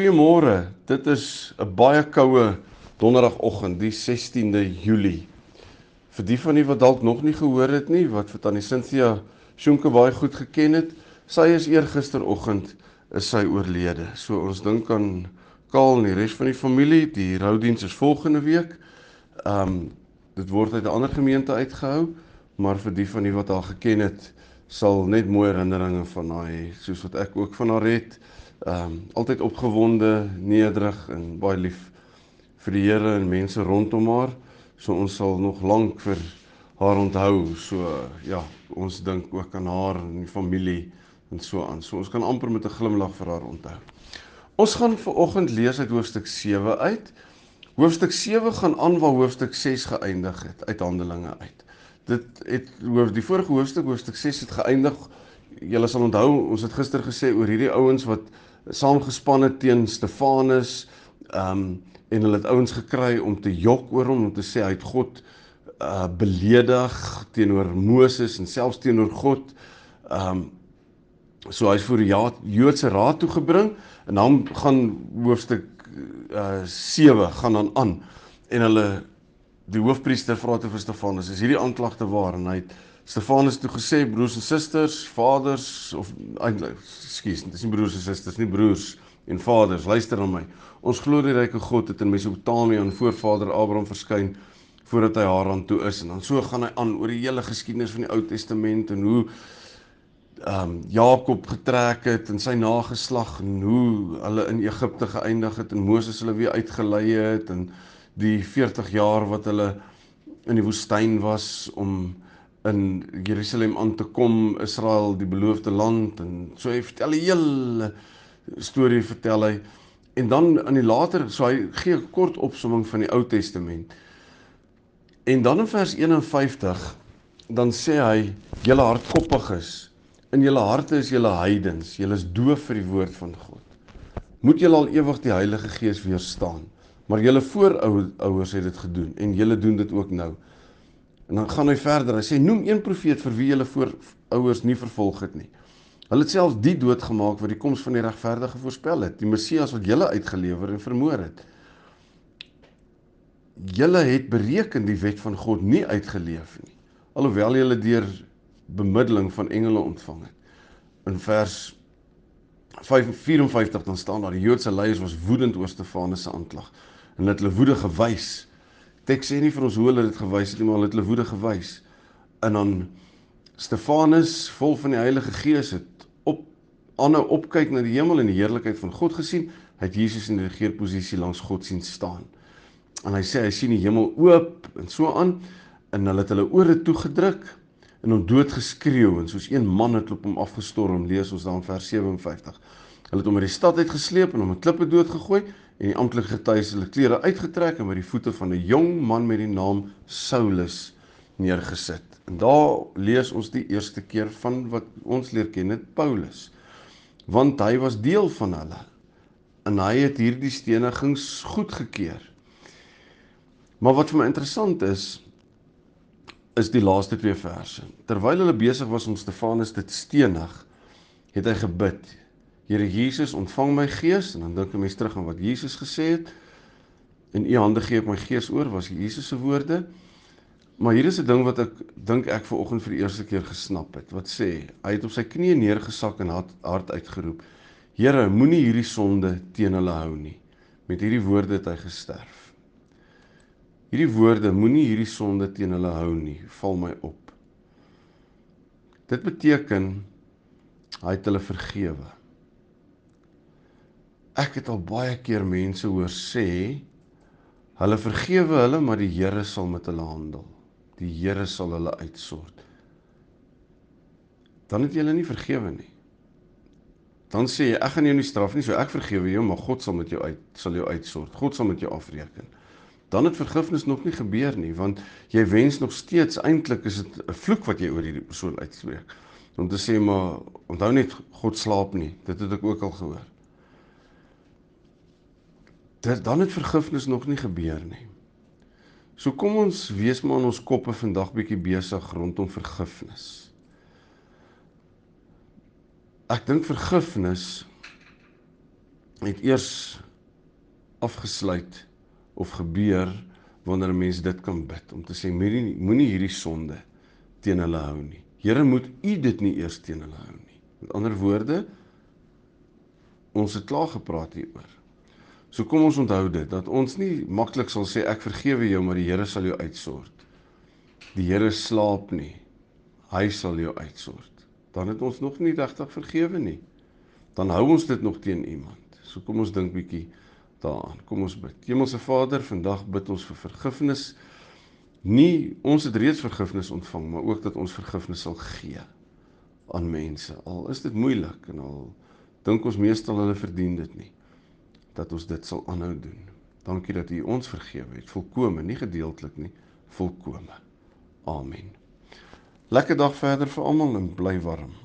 Goeiemôre. Dit is 'n baie koue donderdagoggend, die 16de Julie. Vir die van u wat dalk nog nie gehoor het nie, wat vir tannie Cynthia Shonke baie goed geken het, sy is eergisteroggend is sy oorlede. So ons dink aan Kaal en die res van die familie. Die roudiens is volgende week. Um dit word uit 'n ander gemeente uitgehou, maar vir die van u wat haar geken het, sal net mooi herinneringe van haar hê, soos wat ek ook van haar het ehm um, altyd opgewonde, nederig en baie lief vir die Here en mense rondom haar. So ons sal nog lank vir haar onthou. So ja, ons dink ook aan haar en die familie en so aan. So ons kan amper met 'n glimlag vir haar onthou. Ons gaan ver oggend lees uit hoofstuk 7 uit. Hoofstuk 7 gaan aan waar hoofstuk 6 geëindig het uit Handelinge uit. Dit het hoof die vorige hoofstuk hoofstuk 6 het geëindig. Julle sal onthou, ons het gister gesê oor hierdie ouens wat saamgespan het teen Stefanus. Um, en hulle het ouens gekry om te jok oor hom om te sê hy het God uh beledig teenoor Moses en selfs teenoor God. Um, so hy's voor die ja, Joodse raad toe gebring en dan gaan hoofstuk uh 7 gaan dan aan en hulle die hoofpriester vra te vir Stefanus is hierdie aanklagte waar en hy het Stefanus toe gesê broers en susters, vaders of eintlik, skus, dit is nie broers en susters nie, broers en vaders, luister na my. Ons glo die ryke God het in Mesopotamië aan voorvader Abraham verskyn voordat hy Haran toe is en dan so gaan hy aan oor die hele geskiedenis van die Ou Testament en hoe ehm um, Jakob getrek het en sy nageslag en hoe hulle in Egipte geëindig het en Moses hulle weer uitgelei het en die 40 jaar wat hulle in die woestyn was om in Jerusalem aan te kom, Israel die beloofde land en so hy vertel 'n hele storie vertel hy en dan in die later so hy gee 'n kort opsomming van die Ou Testament. En dan in vers 51 dan sê hy julle hardkoppiges in julle harte is julle heidens, julle is doof vir die woord van God. Moet julle al ewig die Heilige Gees weerstaan. Maar julle voorouers het dit gedoen en julle doen dit ook nou. En dan gaan hy verder. Hy sê noem een profeet vir wie julle voorouers nie vervolg het nie. Hulle het selfs die dood gemaak wat die koms van die regverdige voorspel het, die Messias wat julle uitgelewer en vermoor het. Julle het bereken die wet van God nie uitgeleef nie, alhoewel julle deur bemiddeling van engele ontvang het. In vers 54 dan staan daar die Joodse leiers was woedend oor Stefanus se aanklag en het hulle woede gewys teks sê nie vir ons hoe hulle dit gewys het nie, maar het hulle woede gewys. En dan Stefanus, vol van die Heilige Gees, het op aanhou opkyk na die hemel en die heerlikheid van God gesien. Hy het Jesus in die regeerposisie langs God sien staan. En hy sê hy sien die hemel oop en so aan en hulle het hulle ore toegedruk en hom dood geskreeu en soos een man het op hom afgestorm lees ons dan vers 57. Hulle het hom uit die stad uitgesleep en hom 'n klippe dood gegooi en die amptelike getuies hulle klere uitgetrek en by die voete van 'n jong man met die naam Saulus neergesit. En daar lees ons die eerste keer van wat ons leer ken het Paulus. Want hy was deel van hulle en hy het hierdie stenigings goedgekeur. Maar wat vir my interessant is is die laaste twee verse. Terwyl hulle besig was om Stefanus te stenig, het hy gebid: Here Jesus, ontvang my gees en dan dink 'n mens terug aan wat Jesus gesê het. In u hande gee ek my gees oor, was Jesus se woorde. Maar hier is 'n ding wat ek dink ek ver oggend vir die eerste keer gesnap het. Wat sê? Hy het op sy knieë neergesak en hard, hard uitgeroep: Here, moenie hierdie sonde teen hulle hou nie. Met hierdie woorde het hy gesterf. Hierdie woorde, moenie hierdie sonde teen hulle hou nie, val my op. Dit beteken hy het hulle vergewe. Ek het al baie keer mense hoor sê hulle vergewe hulle, maar die Here sal met hulle handel. Die Here sal hulle uitsort. Dan het jy hulle nie vergewe nie. dan sê jy ek gaan jou nie straf nie, so ek vergewe jou, maar God sal met jou uit sal jou uitsort. God sal met jou afreken. Dan het vergifnis nog nie gebeur nie, want jy wens nog steeds eintlik is dit 'n vloek wat jy oor hierdie persoon uitspreek. Om te sê maar onthou net God slaap nie. Dit het ek ook al gehoor. Dit dan het vergifnis nog nie gebeur nie. So kom ons wees maar in ons koppe vandag bietjie besig rondom vergifnis. Ek dink vergifnis het eers afgesluit of gebeur wanneer 'n mens dit kan bid om te sê moenie moenie hierdie sonde teen hulle hou nie. Here moet u dit nie eers teen hulle hou nie. Met ander woorde ons het klaar gepraat hieroor. So kom ons onthou dit dat ons nie maklik sal sê ek vergewe jou maar die Here sal jou uitsort. Die Here slaap nie. Hy sal jou uitsort dan het ons nog nie regtig vergewe nie. Dan hou ons dit nog teen iemand. So kom ons dink bietjie daaraan. Kom ons bid. Hemelse Vader, vandag bid ons vir vergifnis. Nie ons het reeds vergifnis ontvang, maar ook dat ons vergifnis sal gee aan mense. Al is dit moeilik en al dink ons meestal hulle verdien dit nie dat ons dit sal aanhou doen. Dankie dat U ons vergewe het, volkome, nie gedeeltelik nie, volkome. Amen. Lekker dag verder vir almal en bly warm.